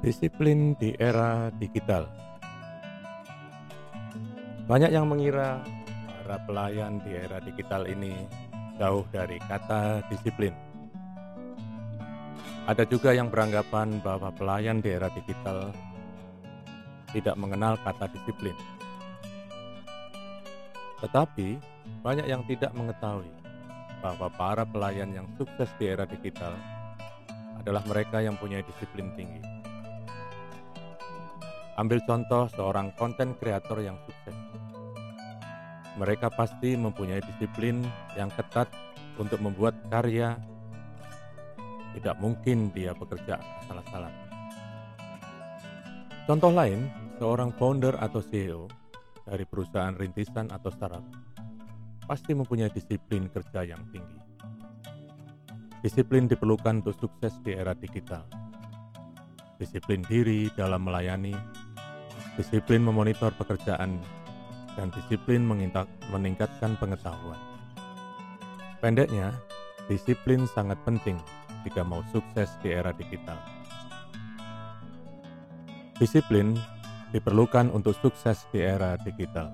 Disiplin di era digital. Banyak yang mengira para pelayan di era digital ini jauh dari kata disiplin. Ada juga yang beranggapan bahwa pelayan di era digital tidak mengenal kata disiplin. Tetapi banyak yang tidak mengetahui bahwa para pelayan yang sukses di era digital adalah mereka yang punya disiplin tinggi. Ambil contoh seorang konten kreator yang sukses. Mereka pasti mempunyai disiplin yang ketat untuk membuat karya. Tidak mungkin dia bekerja salah-salah. Contoh lain, seorang founder atau CEO dari perusahaan rintisan atau startup pasti mempunyai disiplin kerja yang tinggi. Disiplin diperlukan untuk sukses di era digital. Disiplin diri dalam melayani, disiplin memonitor pekerjaan, dan disiplin meningkatkan pengetahuan. Pendeknya, disiplin sangat penting jika mau sukses di era digital. Disiplin diperlukan untuk sukses di era digital.